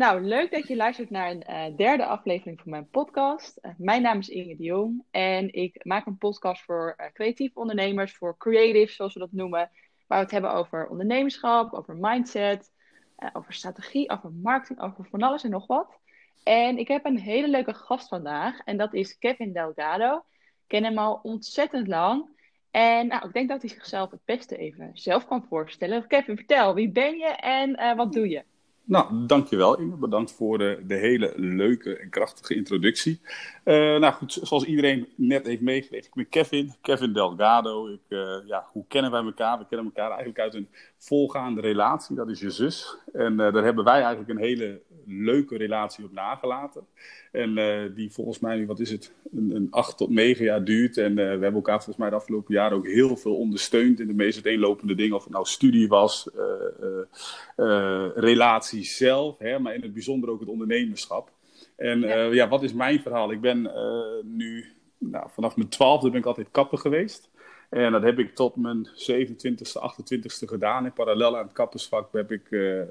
Nou, leuk dat je luistert naar een uh, derde aflevering van mijn podcast. Uh, mijn naam is Inge de Jong en ik maak een podcast voor uh, creatieve ondernemers, voor creatives zoals we dat noemen. Waar we het hebben over ondernemerschap, over mindset, over strategie, over marketing, over van alles en nog wat. En ik heb een hele leuke gast vandaag en dat is Kevin Delgado. Ik ken hem al ontzettend lang. En nou, ik denk dat hij zichzelf het beste even zelf kan voorstellen. Kevin, vertel, wie ben je en wat doe je? Nou, dankjewel Inge. Bedankt voor de, hele leuke en krachtige introductie. Uh, nou goed, zoals iedereen net heeft meegekregen, ik ben Kevin, Kevin Delgado. Ik, uh, ja, hoe kennen wij elkaar? We kennen elkaar eigenlijk uit een volgaande relatie, dat is je zus. En uh, daar hebben wij eigenlijk een hele leuke relatie op nagelaten. En die volgens mij wat is het, een, een acht tot negen jaar duurt. En we hebben elkaar volgens mij de afgelopen jaren ook heel veel ondersteund in de meest uiteenlopende dingen. Of het nou studie was, relatie zelf, hè, maar in het bijzonder ook het ondernemerschap. En ja, ja wat is mijn verhaal? Ik ben nu, nou, vanaf mijn twaalfde ben ik altijd kapper geweest. En dat heb ik tot mijn 27ste, 28ste gedaan. En parallel aan het kappersvak heb ik, uh,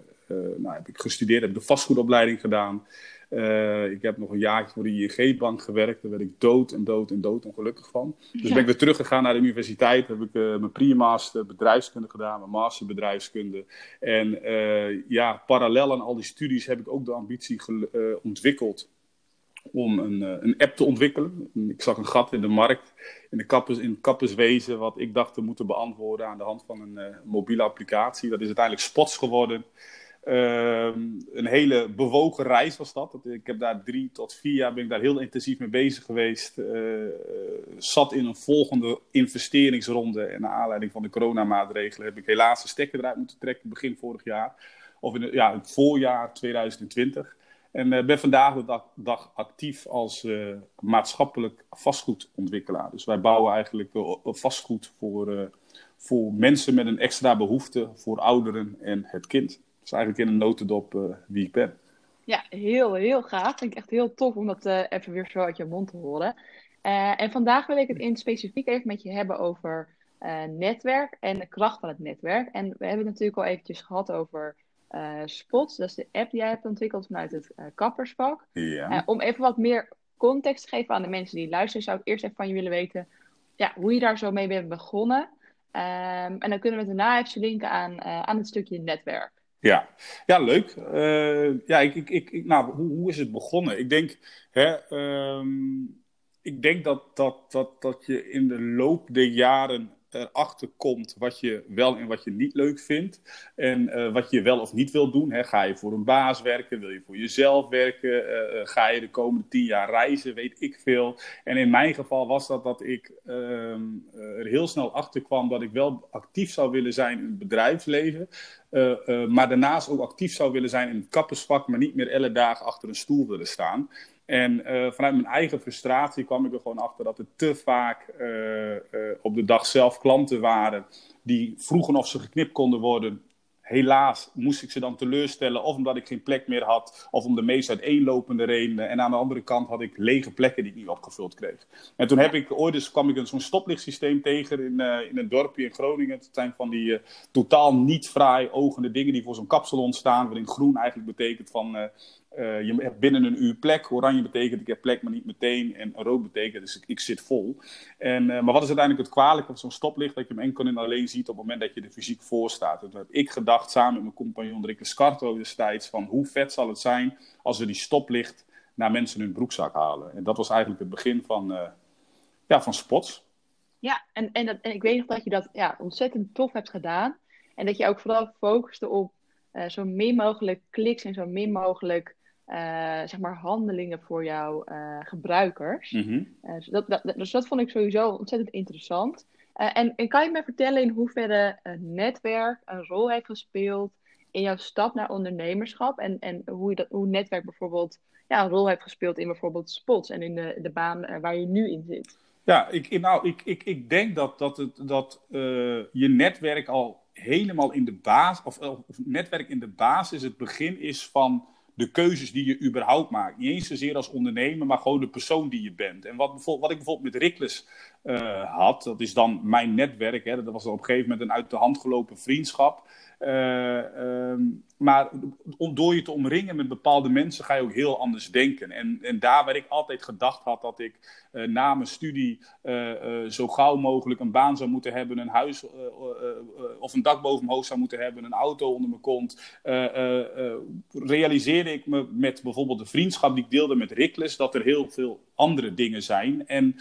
nou, heb ik gestudeerd, heb ik de vastgoedopleiding gedaan. Uh, ik heb nog een jaartje voor de ING-bank gewerkt. Daar werd ik dood en dood en dood ongelukkig van. Dus ja. ben ik weer teruggegaan naar de universiteit. Heb ik mijn pre-master bedrijfskunde gedaan, mijn master bedrijfskunde. En ja, parallel aan al die studies heb ik ook de ambitie ontwikkeld om een, een, app te ontwikkelen. Ik zag een gat in de markt, in, de kappers, in het kapperswezen, wat ik dacht te moeten beantwoorden aan de hand van een mobiele applicatie. Dat is uiteindelijk Spots geworden. Uh, een hele bewogen reis was dat. Ik heb daar drie tot vier jaar ben ik daar heel intensief mee bezig geweest. Uh, zat in een volgende investeringsronde. En naar aanleiding van de coronamaatregelen heb ik helaas de stekker eruit moeten trekken begin vorig jaar. Of in ja, het voorjaar 2020. En uh, ben vandaag de dag, actief als uh, maatschappelijk vastgoedontwikkelaar. Dus wij bouwen eigenlijk uh, vastgoed voor, voor mensen met een extra behoefte, voor ouderen en het kind is eigenlijk in een notendop wie ik ben. Ja, heel, heel gaaf. Vind ik echt heel tof om dat even weer zo uit je mond te horen. En vandaag wil ik het in specifiek even met je hebben over netwerk en de kracht van het netwerk. En we hebben het natuurlijk al eventjes gehad over Spots. Dat is de app die jij hebt ontwikkeld vanuit het kappersvak. Ja. om even wat meer context te geven aan de mensen die luisteren, zou ik eerst even van je willen weten ja, hoe je daar zo mee bent begonnen. Um, en dan kunnen we het daarna even linken aan, aan het stukje netwerk. Ja, ja leuk. Uh, ja, ik, ik, ik, nou, hoe, hoe is het begonnen? Ik denk, hè, um, ik denk dat, dat, dat, dat je in de loop der jaren erachter komt wat je wel en wat je niet leuk vindt. En uh, wat je wel of niet wil doen. Hè. Ga je voor een baas werken? Wil je voor jezelf werken? Uh, ga je de komende tien jaar reizen? Weet ik veel. En in mijn geval was dat dat ik uh, er heel snel achter kwam dat ik wel actief zou willen zijn in het bedrijfsleven. maar daarnaast ook actief zou willen zijn in het kappersvak, maar niet meer elke dag achter een stoel willen staan. En uh, vanuit mijn eigen frustratie kwam ik er gewoon achter dat er te vaak uh, uh, op de dag zelf klanten waren die vroegen of ze geknipt konden worden. Helaas moest ik ze dan teleurstellen, of omdat ik geen plek meer had, of om de meest uiteenlopende redenen. En aan de andere kant had ik lege plekken die ik niet opgevuld kreeg. En toen heb ik ooit eens, kwam ik zo'n stoplichtsysteem tegen in, in een dorpje in Groningen. Het zijn van die totaal niet fraai ogende dingen die voor zo'n kapsalon staan, waarin groen eigenlijk betekent van uh, je hebt binnen een uur plek. Oranje betekent ik heb plek, maar niet meteen. En rood betekent dus ik, zit vol. En, uh, maar wat is uiteindelijk het kwalijke van zo'n stoplicht? Dat je hem enkel en alleen ziet op het moment dat je er fysiek voor staat. En heb ik gedacht, samen met mijn compagnon Rikke Scarto destijds, van hoe vet zal het zijn als we die stoplicht naar mensen hun broekzak halen. En dat was eigenlijk het begin van, uh, ja, van spots. Ja, en, en, dat, en ik weet nog dat je dat ja, ontzettend tof hebt gedaan. En dat je ook vooral focuste op zo min mogelijk kliks en zo min mogelijk uh, zeg maar handelingen voor jouw uh, gebruikers. Mm -hmm. uh, dus, dat, dat, dus, dat, vond ik sowieso ontzettend interessant. En, en, kan je me vertellen in hoeverre het netwerk een rol heeft gespeeld in jouw stap naar ondernemerschap? En, en hoe, je dat, hoe netwerk bijvoorbeeld ja, een rol heeft gespeeld in bijvoorbeeld spots en in de, de baan waar je nu in zit? Ja, ik, nou, ik, ik, ik denk dat, dat, het, dat je netwerk al helemaal in de basis, of, of netwerk in de basis het begin is van de keuzes die je überhaupt maakt. Niet eens zozeer als ondernemer, maar gewoon de persoon die je bent. En wat, wat ik bijvoorbeeld met Rikles uh, had, dat is dan mijn netwerk. Hè, dat was op een gegeven moment een uit de hand gelopen vriendschap. Ehm, maar door je te omringen met bepaalde mensen ga je ook heel anders denken. En, en daar waar ik altijd gedacht had dat ik na mijn studie zo gauw mogelijk een baan zou moeten hebben, een huis of een dak boven mijn hoofd zou moeten hebben, een auto onder mijn kont, realiseerde ik me met bijvoorbeeld de vriendschap die ik deelde met Rikles dat er heel veel andere dingen zijn. En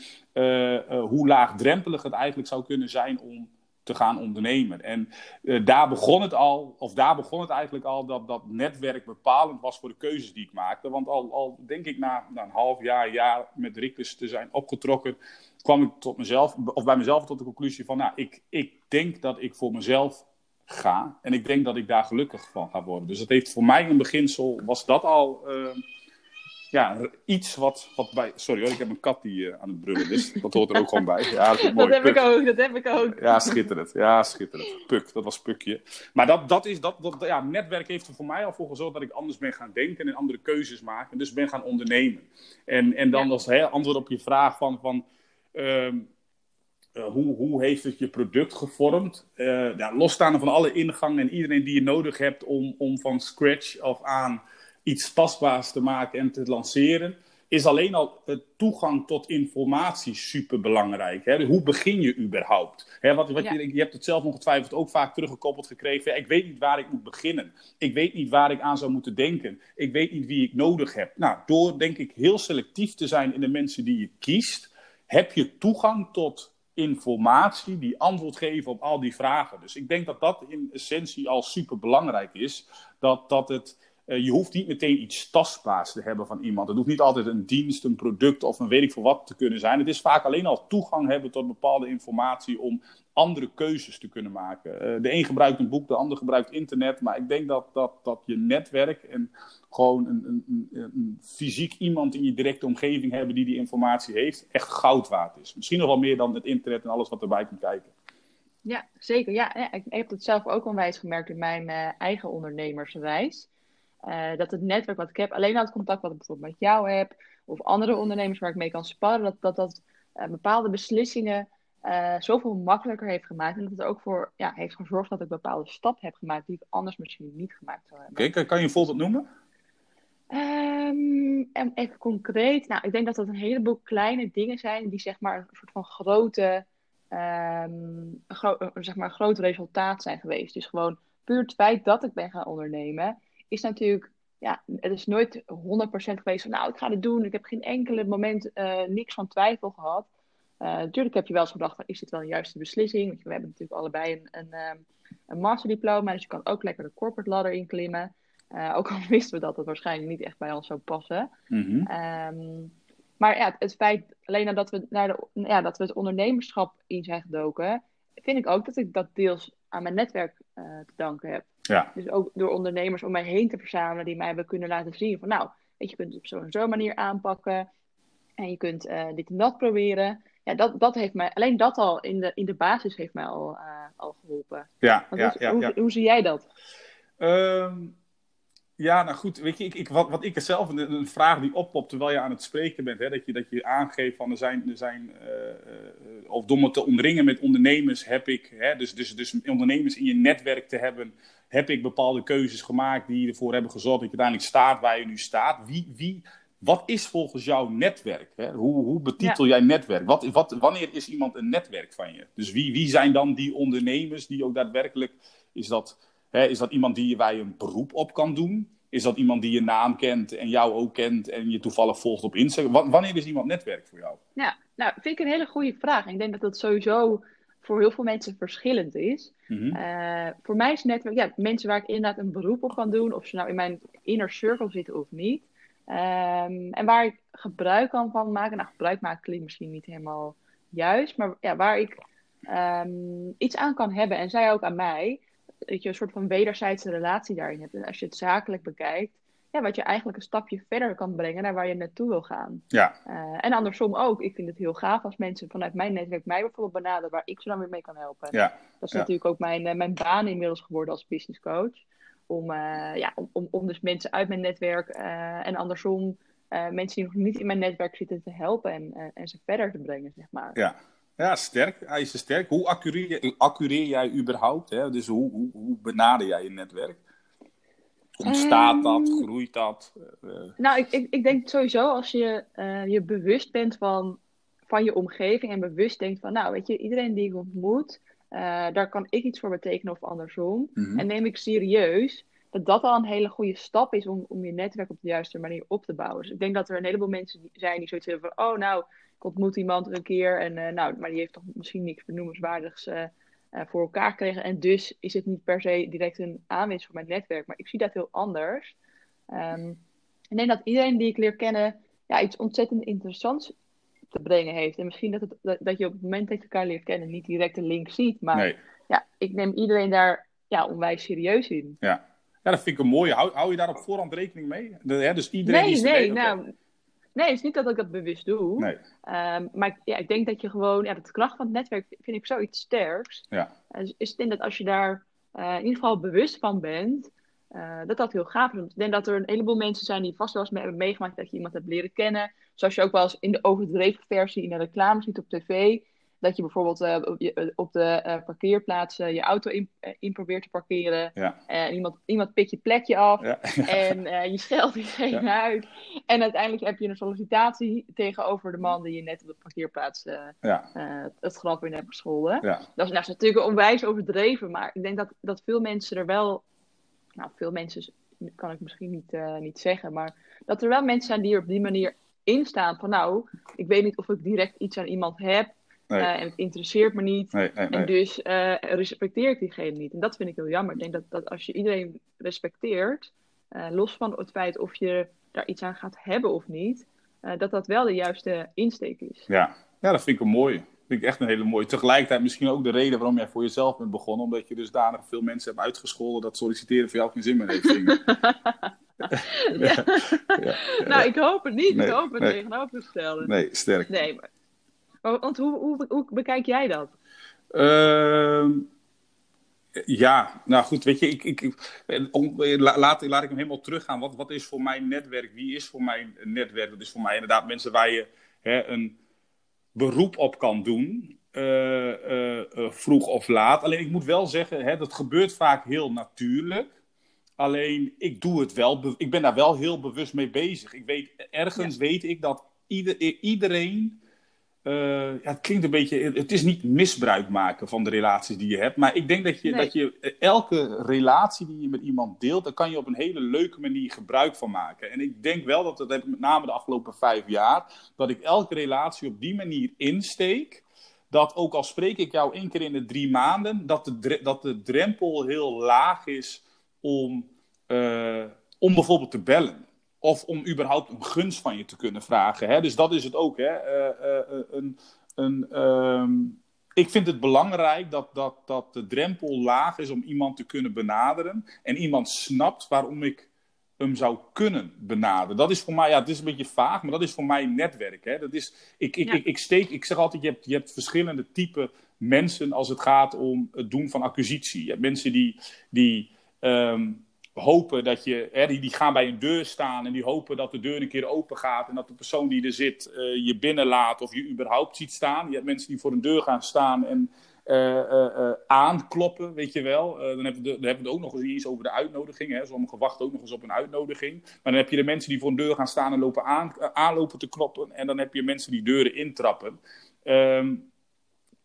hoe laagdrempelig het eigenlijk zou kunnen zijn om te gaan ondernemen. En uh, daar begon het al, of daar begon het eigenlijk al, dat dat netwerk bepalend was voor de keuzes die ik maakte. Want al, al denk ik na, na een half jaar, jaar met Rikus te zijn opgetrokken, kwam ik tot mezelf, of bij mezelf tot de conclusie van, nou, ik, ik denk dat ik voor mezelf ga. En ik denk dat ik daar gelukkig van ga worden. Dus dat heeft voor mij een beginsel, was dat al. Uh, ja, iets wat, wat bij. Sorry hoor, ik heb een kat die uh, aan het brullen is. Dat hoort er ook gewoon bij. Ja, dat, mooi. dat heb ik ook, dat heb ik ook. Ja, schitterend. Ja, schitterend. Puk, dat was Pukje. Maar dat, dat is, dat, dat, ja, netwerk heeft er voor mij al voor gezorgd dat ik anders ben gaan denken en andere keuzes maken. En dus ben gaan ondernemen. En, en dan als hè, antwoord op je vraag van. van uh, hoe, hoe heeft het je product gevormd? Uh, ja, losstaande van alle ingangen en iedereen die je nodig hebt om, om van scratch af aan iets tastbaars te maken en te lanceren, is alleen al het toegang tot informatie super belangrijk. Hè? Hoe begin je überhaupt? Hè, wat, wat je, je hebt het zelf ongetwijfeld ook vaak teruggekoppeld gekregen. Ik weet niet waar ik moet beginnen. Ik weet niet waar ik aan zou moeten denken. Ik weet niet wie ik nodig heb. Nou, door denk ik heel selectief te zijn in de mensen die je kiest, heb je toegang tot informatie die antwoord geven op al die vragen. Dus ik denk dat dat in essentie al super belangrijk is. Dat, dat het uh, je hoeft niet meteen iets tastbaars te hebben van iemand. Het hoeft niet altijd een dienst, een product of een weet ik veel wat te kunnen zijn. Het is vaak alleen al toegang hebben tot bepaalde informatie om andere keuzes te kunnen maken. Uh, de een gebruikt een boek, de ander gebruikt internet. Maar ik denk dat, dat, dat je netwerk en gewoon een, een, een, fysiek iemand in je directe omgeving hebben die die informatie heeft, echt goud waard is. Misschien nog wel meer dan het internet en alles wat erbij komt kijken. Ja, zeker. Ja, ik heb het zelf ook onwijs gemerkt in mijn uh, eigen ondernemersreis. Uh, dat het netwerk wat ik heb, alleen al het contact wat ik bijvoorbeeld met jou heb, of andere ondernemers waar ik mee kan sparren, dat dat, dat uh, bepaalde beslissingen uh, zoveel makkelijker heeft gemaakt. En dat het ook voor ja, heeft gezorgd dat ik bepaalde stappen heb gemaakt die ik anders misschien niet gemaakt zou hebben. Oké, kan je een voorbeeld noemen? Um, even concreet. Nou, ik denk dat dat een heleboel kleine dingen zijn die zeg maar een soort van grote, um, gro zeg maar groot resultaat zijn geweest. Dus gewoon puur het feit dat ik ben gaan ondernemen is natuurlijk, ja, het is nooit 100% geweest van, nou, ik ga het doen. Ik heb geen enkele moment uh, niks van twijfel gehad. Uh, natuurlijk heb je wel eens gedacht, van, is dit wel een juiste beslissing? Want we hebben natuurlijk allebei een, een, ehm, een masterdiploma, dus je kan ook lekker de corporate ladder inklimmen. Uh, ook al wisten we dat het waarschijnlijk niet echt bij ons zou passen. Mm -hmm. um, maar ja, het feit, alleen nadat we, naar de, ja, dat we het ondernemerschap in zijn gedoken, vind ik ook dat ik dat deels aan mijn netwerk uh, te danken heb. Ja. Dus ook door ondernemers om mij heen te verzamelen die mij hebben kunnen laten zien van nou, weet je, je kunt het op zo'n zo manier aanpakken en je kunt uh, dit en dat proberen. Ja, dat, dat heeft mij, alleen dat al in de, in de basis heeft mij al, uh, al geholpen. Ja, ja, ja, hoe, ja, hoe, zie jij dat? Um, ja, nou goed, weet je, ik, ik, wat, wat ik er zelf, een, een, vraag die oppopt terwijl je aan het spreken bent, hè, dat, je, dat je aangeeft van er zijn, er zijn uh, of door me te omringen met ondernemers heb ik, hè, dus, dus, dus ondernemers in je netwerk te hebben, heb ik bepaalde keuzes gemaakt die ervoor hebben gezorgd dat je uiteindelijk staat waar je nu staat. Wie, wie, wat is volgens jou netwerk? Hè? Hoe, hoe betitel ja. jij netwerk? Wat, wat, wanneer is iemand een netwerk van je? Dus wie, wie zijn dan die ondernemers die ook daadwerkelijk, is dat Hè, is dat iemand die, waar je een beroep op kan doen? Is dat iemand die je naam kent en jou ook kent en je toevallig volgt op Instagram? wanneer is iemand netwerk voor jou? Ja, nou, vind ik een hele goede vraag. Ik denk dat dat sowieso voor heel veel mensen verschillend is. Mm -hmm. uh, voor mij is netwerk, ja, mensen waar ik inderdaad een beroep op kan doen, of ze nou in mijn inner circle zitten of niet. Um, en waar ik gebruik kan van maken. Nou, gebruik maken klinkt misschien niet helemaal juist, maar ja, waar ik um, iets aan kan hebben en zij ook aan mij dat je een soort van wederzijdse relatie daarin hebt. En als je het zakelijk bekijkt, ja, wat je eigenlijk een stapje verder kan brengen naar waar je naartoe wil gaan. Ja. Uh, en andersom ook. Ik vind het heel gaaf als mensen vanuit mijn netwerk mij bijvoorbeeld benaderen waar ik ze dan weer mee kan helpen. Ja. Dat is ja. natuurlijk ook mijn, uh, mijn baan inmiddels geworden als business coach. Om, uh, ja, om, om, om dus mensen uit mijn netwerk en andersom mensen die nog niet in mijn netwerk zitten te helpen en, en ze verder te brengen, zeg maar. Ja. Ja, sterk. Hij is sterk. Hoe accureer, accureer jij überhaupt? Hè? Dus hoe, hoe, hoe benader jij je netwerk? Ontstaat dat? Ehm, Groeit dat? Uh, Nou, ik, ik, ik denk sowieso als je eh, je bewust bent van, van je omgeving en bewust denkt van, nou, weet je, iedereen die ik ontmoet, eh, daar kan ik iets voor betekenen of andersom. mhm. En neem ik serieus dat dat al een hele goede stap is om, om je netwerk op de juiste manier op te bouwen. Dus ik denk dat er een heleboel mensen zijn die zoiets hebben van, oh nou, ik ontmoet iemand een keer en eh, nou, maar die heeft toch misschien niks benoemenswaardigs eh, voor elkaar gekregen. En dus is het niet per se direct een aanwinst voor mijn netwerk. Maar ik zie dat heel anders. Ehm, ik denk dat iedereen die ik leer kennen ja, iets ontzettend interessants te brengen heeft. En misschien dat, het, dat, dat je op het moment dat je elkaar leert kennen niet direct een link ziet. Maar nee. ja, ik neem iedereen daar ja, onwijs serieus in. Ja. ja, dat vind ik een mooie. Hou, hou je daar op voorhand rekening mee? De, hè, dus iedereen Nee, is nee, nou, nee, het is niet dat ik dat bewust doe. Nee, Ehm, maar ik- ja, ik denk dat je gewoon, ja, de kracht van het netwerk vind ik zoiets sterks. ja. Eh, Dus is het in dat als je daar eh, in ieder geval bewust van bent, eh, dat dat heel gaaf is. Want ik denk dat er een heleboel mensen zijn die vast wel eens mee hebben meegemaakt dat je iemand hebt leren kennen. Zoals je ook wel eens in de overdreven versie in de reclame ziet op tv. Dat je bijvoorbeeld eh, op, je- eh, op de eh, parkeerplaats je auto in, in probeert te parkeren. Ja. En iemand, iemand pikt je plekje af. Ja. En je scheldt diegene uit. En uiteindelijk heb je een sollicitatie tegenover de man die je net op de parkeerplaats het grap in hebt gescholden. Dat is, nou, is natuurlijk onwijs overdreven, maar ik denk dat, dat veel mensen er wel. Nou, veel mensen kan ik misschien niet, niet zeggen, maar dat er wel mensen zijn die er op die manier in staan. Van nou, ik weet niet of ik direct iets aan iemand heb Nee. eh, en het interesseert me niet. Nee, nee, nee. En dus eh, respecteer ik diegene niet. En dat vind ik heel jammer. Ik denk dat, dat als je iedereen respecteert, eh, los van het feit of je daar iets aan gaat hebben of niet, dat dat wel de juiste insteek is. Ja. ja, dat vind ik een mooie. vind ik echt een hele mooie. Tegelijkertijd misschien ook de reden waarom jij voor jezelf bent begonnen. Omdat je dus daarna veel mensen hebt uitgescholden dat solliciteren voor jou geen zin meer heeft. Ja. Ja. Nou, ik hoop het niet. Ik hoop het tegenovergestelde. Nee, sterk. Nee, maar... Want hoe, hoe, hoe bekijk jij dat? Ehm, ja, nou goed, weet je, ik, ik, om, laat, laat ik hem helemaal teruggaan. Wat, wat is voor mij netwerk? Wie is voor mij een netwerk? Dat is voor mij inderdaad mensen waar je hè, een beroep op kan doen, eh, eh, eh, vroeg of laat. Alleen ik moet wel zeggen, hè, dat gebeurt vaak heel natuurlijk. Alleen ik doe het wel, ik ben daar wel heel bewust mee bezig. Ik weet, ergens weet ik dat ieder, iedereen. Eh, ja, het klinkt een beetje. Het is niet misbruik maken van de relaties die je hebt. Maar ik denk dat je, Nee. dat je eh, elke relatie die je met iemand deelt. daar kan je op een hele leuke manier gebruik van maken. En ik denk wel dat dat heb ik met name de afgelopen vijf jaar. dat ik elke relatie op die manier insteek. Dat ook al spreek ik jou één keer in de drie maanden. dat de, dat de drempel heel laag is om, eh, om bijvoorbeeld te bellen. Of om überhaupt een gunst van je te kunnen vragen. Hè? Dus dat is het ook. Hè? Eh, eh, eh, een, een, ehm, ik vind het belangrijk dat, dat, dat de drempel laag is om iemand te kunnen benaderen. En iemand snapt waarom ik hem zou kunnen benaderen. Dat is voor mij, ja, het is een beetje vaag, maar dat is voor mij netwerk. Hè? Dat is, ik, ik, Ja. ik, ik, steek, ik zeg altijd, je hebt, je hebt verschillende typen mensen als het gaat om het doen van acquisitie. Je hebt mensen die, die ehm, hopen dat je, hè, die, die gaan bij een deur staan en die hopen dat de deur een keer open gaat en dat de persoon die er zit eh, je binnenlaat of je überhaupt ziet staan. Je hebt mensen die voor een deur gaan staan en eh, eh, aankloppen, weet je wel. Dan, hebben we de- dan hebben we het ook nog eens iets over de uitnodiging. Hè. Sommigen wachten ook nog eens op een uitnodiging. Maar dan heb je de mensen die voor een deur gaan staan en lopen aan, aanlopen te kloppen. En dan heb je mensen die deuren intrappen. Ehm,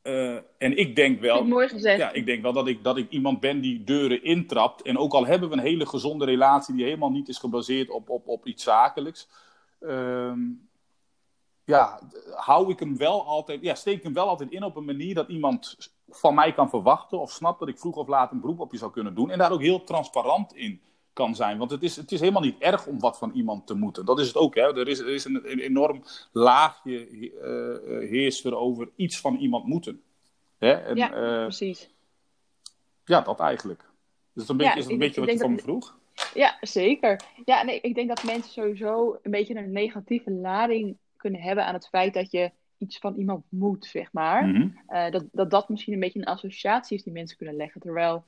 eh, en ik denk wel. Mooi gezegd. Ja, ik denk wel dat ik, dat ik iemand ben die deuren intrapt. En ook al hebben we een hele gezonde relatie die helemaal niet is gebaseerd op, op, op iets zakelijks. ehm, ja, hou ik hem wel altijd, ja, steek ik hem wel altijd in op een manier dat iemand van mij kan verwachten of snapt dat ik vroeg of laat een beroep op je zou kunnen doen. En daar ook heel transparant in kan zijn. Want het is, het is helemaal niet erg om wat van iemand te moeten. Dat is het ook. Hè? Er, is, er is een, een enorm laagje heerst er over iets van iemand moeten. Hè? En, Ja, eh, precies. ja, dat eigenlijk. Is het een beetje, Ja, is het een beetje wat je van me dat- vroeg? Ja, zeker. Ja, nee, ik denk dat mensen sowieso een beetje een negatieve lading kunnen hebben aan het feit dat je iets van iemand moet, zeg maar. Mhm. Dat, dat dat misschien een beetje een associatie is die mensen kunnen leggen. Terwijl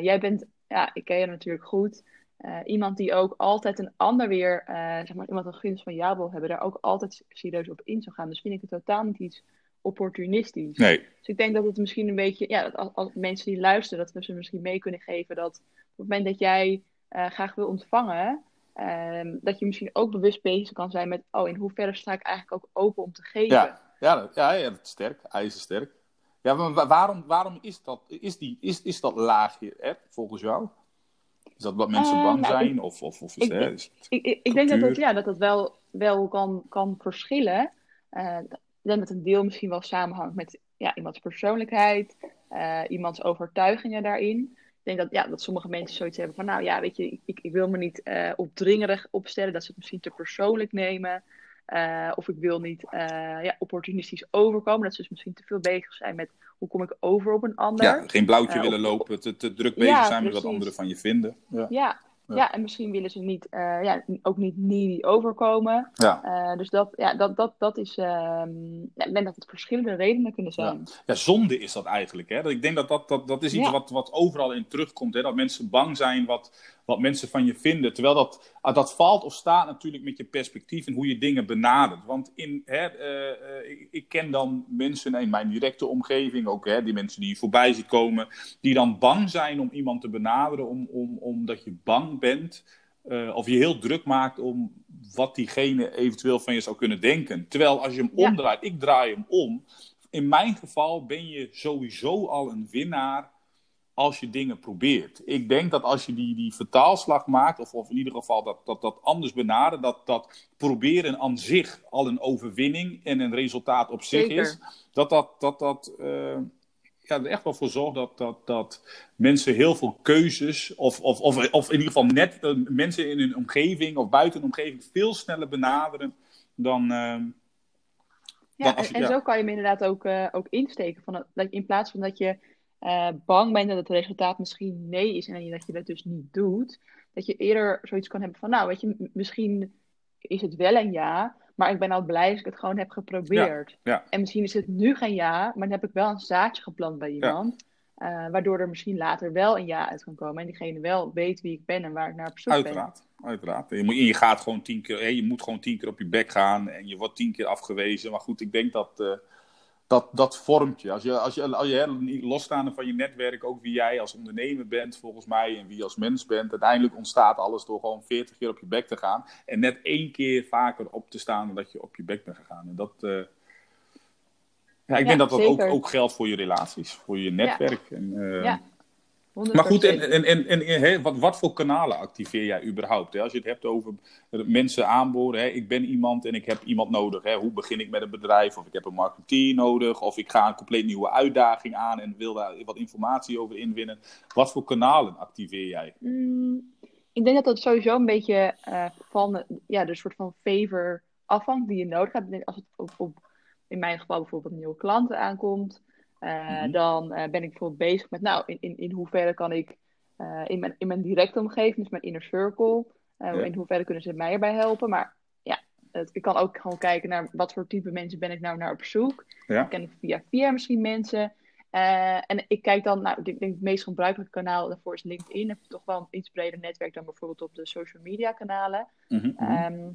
jij bent, ja, ik ken je natuurlijk goed, eh, iemand die ook altijd een ander weer, eh, zeg maar, iemand een gunst van jou wil hebben, daar ook altijd serieus op in zou gaan. Dus vind ik het totaal niet iets opportunistisch. Nee. Dus ik denk dat het misschien een beetje, ja, dat als, als mensen die luisteren, dat we ze misschien mee kunnen geven dat op het moment dat jij eh, graag wil ontvangen, ehm, dat je misschien ook bewust bezig kan zijn met, oh, in hoeverre sta ik eigenlijk ook open om te geven? Ja, ja, dat- ja, ja dat is sterk. IJzersterk. Ja, maar wa- waarom, waarom is, dat, is, die, is, is dat laagje er, volgens jou? Is dat wat mensen Eh, bang nou, zijn? of, of, of is, ik- hè, is Ik, ik, ik denk dat dat, ja, dat, dat wel, wel kan, kan verschillen. Ik denk dat een deel misschien wel samenhangt met ja, iemands persoonlijkheid, eh, iemands overtuigingen daarin. Ik denk dat, ja, dat sommige mensen zoiets hebben van, nou ja, weet je, ik, ik wil me niet opdringerig opstellen, dat ze het misschien te persoonlijk nemen. Eh, of ik wil niet eh, ja, opportunistisch overkomen, dat ze dus misschien te veel bezig zijn met hoe kom ik over op een ander. ja, geen blauwtje Eh, willen lopen, te, te druk bezig Ja, zijn met wat anderen van je vinden. Ja. Ja, Ja. en misschien willen ze niet, ja, ook niet needy overkomen. Ja. Dus dat, ja, dat, dat, dat is. ehm, ik denk dat het verschillende redenen kunnen zijn. Ja, zonde is dat eigenlijk. Hè? Dat Ik denk dat dat, dat, dat is iets wat, wat overal in terugkomt. Hè? Dat mensen bang zijn wat, wat mensen van je vinden. Terwijl dat, ah, dat valt of staat natuurlijk met je perspectief en hoe je dingen benadert. Want in, hè, eh, eh, ik, ik ken dan mensen in mijn directe omgeving, ook hè, die mensen die je voorbij ziet komen, die dan bang zijn om iemand te benaderen om, om, omdat je bang bent. eh, of je heel druk maakt om wat diegene eventueel van je zou kunnen denken. Terwijl als je hem Ja. omdraait, ik draai hem om. In mijn geval ben je sowieso al een winnaar als je dingen probeert. Ik denk dat als je die, die vertaalslag maakt, of, of in ieder geval dat, dat, dat anders benaderen, dat, dat proberen aan zich al een overwinning en een resultaat op zich Zeker. is, dat dat, dat, dat eh, ja, er echt wel voor zorgt dat, dat, dat mensen heel veel keuzes, of, of, of, of in ieder geval net eh, mensen in hun omgeving of buiten hun omgeving veel sneller benaderen dan. eh, Ja, Dan als en, zo kan je hem inderdaad ook, ook insteken. Van dat, in plaats van dat je eh, bang bent dat het resultaat misschien nee is en dat je dat dus niet doet, dat je eerder zoiets kan hebben van, nou, weet je, misschien is het wel een ja, maar ik ben al blij dat ik het gewoon heb geprobeerd. ja. En misschien is het nu geen ja, maar dan heb ik wel een zaadje geplant bij iemand. eh, waardoor er misschien later wel een ja uit kan komen. En diegene wel weet wie ik ben en waar ik naar op zoek ben. Uiteraard, uiteraard. Je, moet, je gaat gewoon tien keer, je moet gewoon tien keer op je bek gaan en je wordt tien keer afgewezen. Maar goed, ik denk dat eh, dat, dat vormt je. Als je, als je, als je hè, losstaande van je netwerk, ook wie jij als ondernemer bent, volgens mij, en wie je als mens bent, uiteindelijk ontstaat alles door gewoon veertig keer op je bek te gaan. En net één keer vaker op te staan dan dat je op je bek bent gegaan. En dat, eh, ja, ik Ja, denk dat dat ook, ook geldt voor je relaties, voor je netwerk. En, eh, Ja, 100%. maar goed, en, en, en, en wat, wat voor kanalen activeer jij überhaupt? Hè? Als je het hebt over mensen aanboren, hè? ik ben iemand en ik heb iemand nodig. Hè? Hoe begin ik met een bedrijf? Of ik heb een marketeer nodig? Of ik ga een compleet nieuwe uitdaging aan en wil daar wat informatie over inwinnen. Wat voor kanalen activeer jij? Mm, ik denk dat dat sowieso een beetje eh, van ja, de soort van favor afhangt die je nodig hebt. Als het op, op, in mijn geval bijvoorbeeld nieuwe klanten aankomt, eh, Mhm. dan eh, ben ik bijvoorbeeld bezig met, nou, in, in, in hoeverre kan ik eh, in, mijn, in mijn directe omgeving, dus mijn inner circle, Ja. in hoeverre kunnen ze mij erbij helpen. Maar ja, ik kan ook gewoon kijken naar wat voor type mensen ben ik nou naar op zoek. Ja? ken ik via via misschien mensen. En ik kijk dan, nou, ik denk het meest gebruikelijke kanaal daarvoor is LinkedIn. heb je toch wel een iets breder netwerk dan bijvoorbeeld op de social media kanalen. Mhm, mhm. Ehm,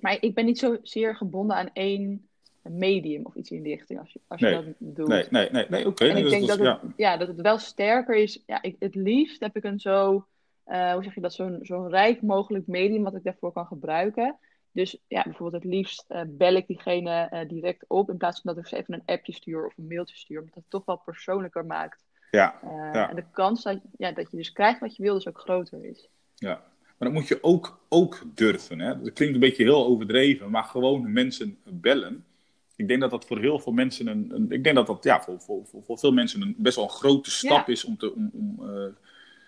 maar ik ben niet zozeer gebonden aan één medium of iets in die richting als je, als je Nee. dat doet. nee, nee, nee, nee oké. En ik dus denk dat het, ja. ja, dat het wel sterker is. Ja, ik, het liefst heb ik een zo, eh, hoe zeg je dat, zo'n zo'n rijk mogelijk medium wat ik daarvoor kan gebruiken. Dus ja, bijvoorbeeld het liefst eh, bel ik diegene eh, direct op in plaats van dat ik ze even een appje stuur of een mailtje stuur. Omdat het toch wel persoonlijker maakt. Ja, Ja. En de kans dat, ja, dat je dus krijgt wat je wil, dus ook groter is. ja. Maar dat moet je ook, ook durven. Hè? Dat klinkt een beetje heel overdreven, maar gewoon mensen bellen. Ik denk dat dat voor heel veel mensen een. een ik denk dat dat ja, voor, voor, voor, voor veel mensen een best wel een grote stap Ja. is om te, om, om, eh,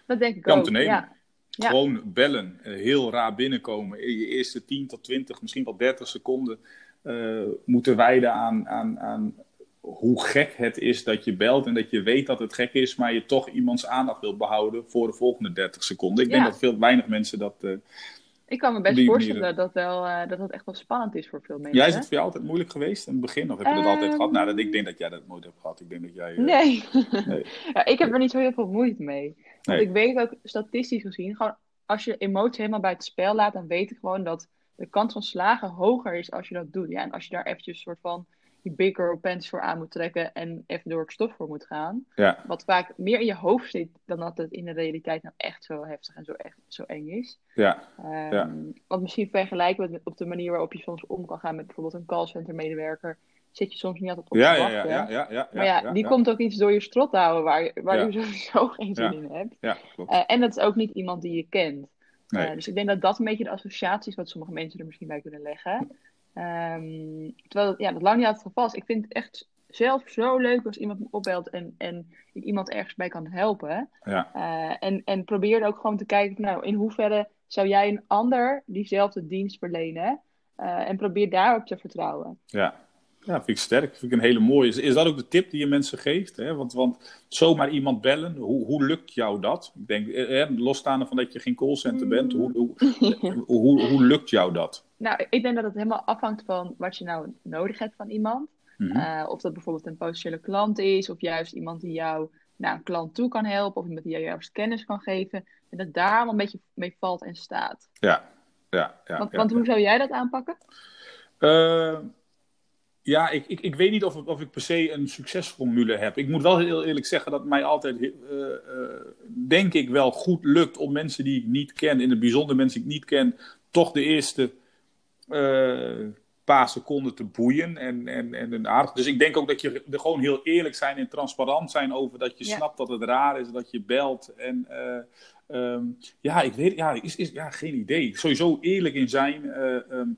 Dat denk ik om ook. te nemen. Ja. Ja. Gewoon bellen, eh, heel raar binnenkomen. In je eerste 10 tot 20, misschien wel 30 seconden eh, moeten wijden aan, aan, aan hoe gek het is dat je belt en dat je weet dat het gek is, maar je toch iemands aandacht wilt behouden voor de volgende 30 seconden. Ik denk dat veel weinig mensen dat. Ik kan me best die voorstellen dat, wel, eh, dat dat echt wel spannend is voor veel mensen. ja, is het voor jou altijd moeilijk geweest in het begin? Of heb je dat altijd Ehm. gehad? Nou, dat, ik denk dat jij dat nooit hebt gehad. Ik denk dat jij. eh, Nee. Nee. ja, ik heb er niet zo heel veel moeite mee. Want Nee. ik weet ook statistisch gezien, gewoon als je emotie helemaal bij het spel laat, dan weet ik gewoon dat de kans van slagen hoger is als je dat doet. Ja, en als je daar eventjes een soort van die bigger pants voor aan moet trekken en even door het stof voor moet gaan. Ja. Wat vaak meer in je hoofd zit dan dat het in de realiteit nou echt zo heftig en zo, echt, zo eng is. Ja. Ehm, Ja. Want misschien vergelijken we het op de manier waarop je soms om kan gaan met bijvoorbeeld een callcenter medewerker. Zit je soms niet altijd op Ja, te ja, wachten. ja, ja, ja, ja, Maar ja, die komt ook iets door je strot houden waar, je- waar je sowieso geen zin in hebt. Ja, klopt. Eh, en dat is ook niet iemand die je kent. Nee. Eh, dus ik denk dat dat een beetje de associatie is wat sommige mensen er misschien bij kunnen leggen. Ehm, terwijl ja, dat lang niet altijd het geval is. Ik vind het echt zelf zo leuk als iemand me opbelt en, en ik iemand ergens bij kan helpen. Ja. Eh, en, en probeer er ook gewoon te kijken, nou, in hoeverre zou jij een ander diezelfde dienst verlenen? Eh, en probeer daarop te vertrouwen. Ja. Ja, vind ik sterk. Vind ik een hele mooie. Is, is dat ook de tip die je mensen geeft? Hè? Want, want zomaar iemand bellen, hoe, hoe lukt jou dat? Ik denk, eh, eh, losstaande van dat je geen callcenter bent, hoe, hoe, hoe, hoe lukt jou dat? Nou, ik denk dat het helemaal afhangt van wat je nou nodig hebt van iemand. Mhm. Eh, of dat bijvoorbeeld een potentiële klant is, of juist iemand die jou naar een klant toe kan helpen, of iemand die jou juist kennis kan geven. En dat daar allemaal een beetje mee valt en staat. Ja, ja, ja. Want, ja, want ja. hoe zou jij dat aanpakken? Ja, ik, ik, ik weet niet of, of ik per se een succesformule heb. Ik moet wel heel eerlijk zeggen dat het mij altijd, eh, eh, denk ik, wel goed lukt om mensen die ik niet ken, in het bijzonder mensen die ik niet ken, toch de eerste eh, paar seconden te boeien. En, en, en een aardig. Dus ik denk ook dat je er gewoon heel eerlijk zijn en transparant zijn over dat je Ja. snapt dat het raar is, dat je belt. En eh, ehm, ja, ik weet, ja, is, is, ja, geen idee. Sowieso eerlijk in zijn. ehm,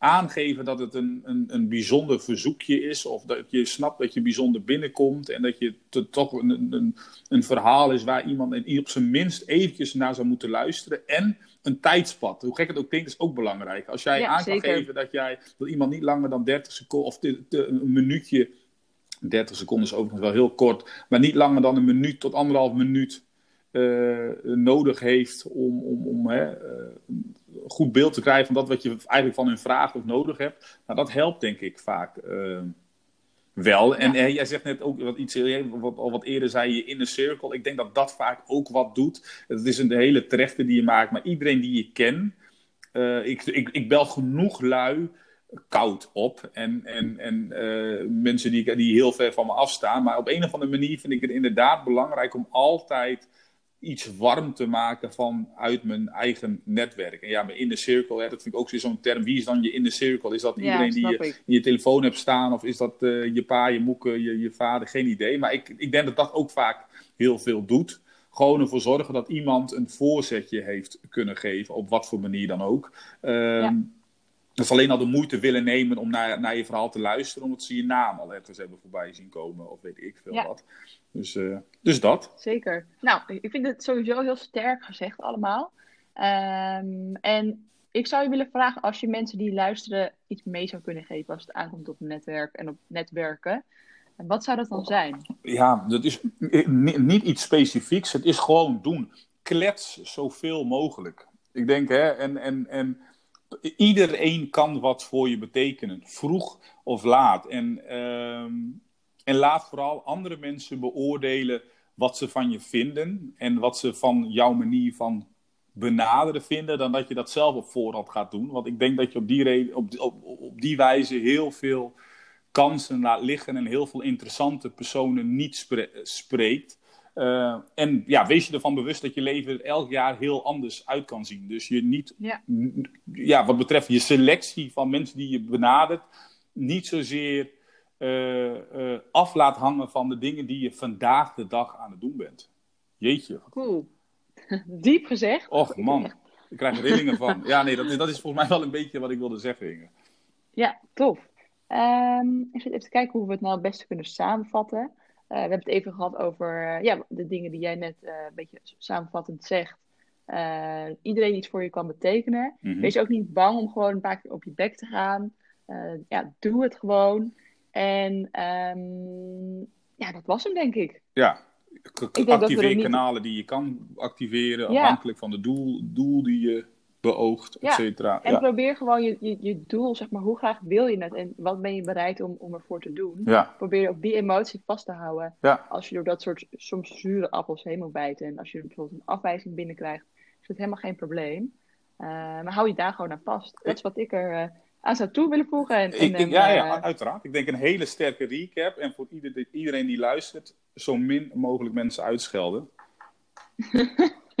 aangeven dat het een, een, een bijzonder verzoekje is. Of dat je snapt dat je bijzonder binnenkomt. En dat je te- toch een, een, een verhaal is waar iemand op zijn minst eventjes naar zou moeten luisteren. En een tijdspad. Hoe gek het ook klinkt, is ook belangrijk. Als jij Ja, aan kan zeker. geven dat, jij, dat iemand niet langer dan 30 seconden of een minuutje. 30 seconden is overigens wel heel kort. Maar niet langer dan een minuut tot anderhalf minuut nodig heeft om, om, om hè, eh, een goed beeld te krijgen van dat wat je eigenlijk van hun vraagt of nodig hebt. Nou, dat helpt denk ik vaak eh, wel. En eh, jij zegt net ook wat iets eh, wat, al wat eerder zei je inner circle. Ik denk dat dat vaak ook wat doet. Het is een hele terechte die je maakt, maar iedereen die je kent. eh, ik, ik, ik bel genoeg lui koud op. En, en, en eh, mensen die, die heel ver van me afstaan. Maar op een of andere manier vind ik het inderdaad belangrijk om altijd iets warm te maken vanuit mijn eigen netwerk. En ja, mijn inner circle, hè, dat vind ik ook zo'n term. Wie is dan je inner circle? Is dat Ja, iedereen die je ik. in je telefoon hebt staan? Of is dat eh, je pa, je moeke, je, je vader? Geen idee. Maar ik, ik denk dat dat ook vaak heel veel doet. Gewoon ervoor zorgen dat iemand een voorzetje heeft kunnen geven, op wat voor manier dan ook. Ehm, Dat is alleen al de moeite willen nemen om naar, naar je verhaal te luisteren, omdat ze je naam al ergens hebben voorbij zien komen, of weet ik veel Ja. wat. Dus, eh, dus dat. Zeker. Nou, ik vind het sowieso heel sterk gezegd allemaal. Ehm, en ik zou je willen vragen, als je mensen die luisteren iets mee zou kunnen geven als het aankomt op netwerk en op netwerken. En wat zou dat dan zijn? Ja, dat is ni- niet iets specifieks. Het is gewoon doen. Klets zoveel mogelijk. Ik denk, hè, en, en, en iedereen kan wat voor je betekenen. Vroeg of laat. En, ehm, en laat vooral andere mensen beoordelen wat ze van je vinden. En wat ze van jouw manier van benaderen vinden. Dan dat je dat zelf op voorhand gaat doen. Want ik denk dat je op die, reden, op, op, op die wijze heel veel kansen laat liggen en heel veel interessante personen niet spre- spreekt. Eh, en ja, wees je ervan bewust dat je leven er elk jaar heel anders uit kan zien. Dus je niet, Ja. wat betreft je selectie van mensen die je benadert, niet zozeer eh, af laat hangen van de dingen die je vandaag de dag aan het doen bent. Jeetje. Cool. Diep gezegd. Och man, ik krijg rillingen van. Ja, nee, dat, dat is volgens mij wel een beetje wat ik wilde zeggen, Inge. Ja, tof. Ehm, ik zit even te kijken hoe we het nou het beste kunnen samenvatten. Eh, we hebben het even gehad over eh, ja, de dingen die jij net eh, een beetje samenvattend zegt. Iedereen iets voor je kan betekenen. Mhm. Wees ook niet bang om gewoon een paar keer op je bek te gaan. Ja, doe het gewoon. En ehm, ja, dat was hem denk ik. Ja, k- denk dat we er activeer niet- kanalen die je kan activeren, Ja. afhankelijk van de doel, doel die je beoogt, et Ja, cetera. En Ja. probeer gewoon je, je, je doel, zeg maar, hoe graag wil je het en wat ben je bereid om, om ervoor te doen. Ja. Probeer ook die emotie vast te houden. Ja. Als je door dat soort soms zure appels heen moet bijten en als je bijvoorbeeld een afwijzing binnenkrijgt, is dat helemaal geen probleem. Eh, maar hou je daar gewoon aan vast. Dat is wat ik er eh, aan zou toe willen voegen? En, ik- ja, eh, ja, uiteraard. Ik denk een hele sterke recap. En voor ieder, iedereen die luistert, zo min mogelijk mensen uitschelden.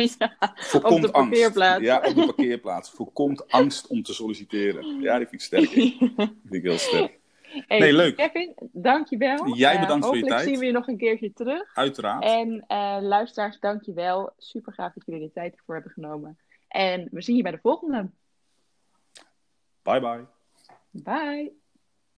ja, Voorkomt op de angst. parkeerplaats. Ja, op de parkeerplaats. Voorkomt angst om te solliciteren. Ja, die vind ik sterk. Die vind ik heel sterk. Hey, Nee, leuk. Kevin, dankjewel. Jij Eh, bedankt voor je hopelijk tijd. zien we je nog een keertje terug. Uiteraard. En eh, luisteraars, dankjewel. Super gaaf dat jullie de tijd ervoor hebben genomen. En we zien je bij de volgende. Bye bye. Bye.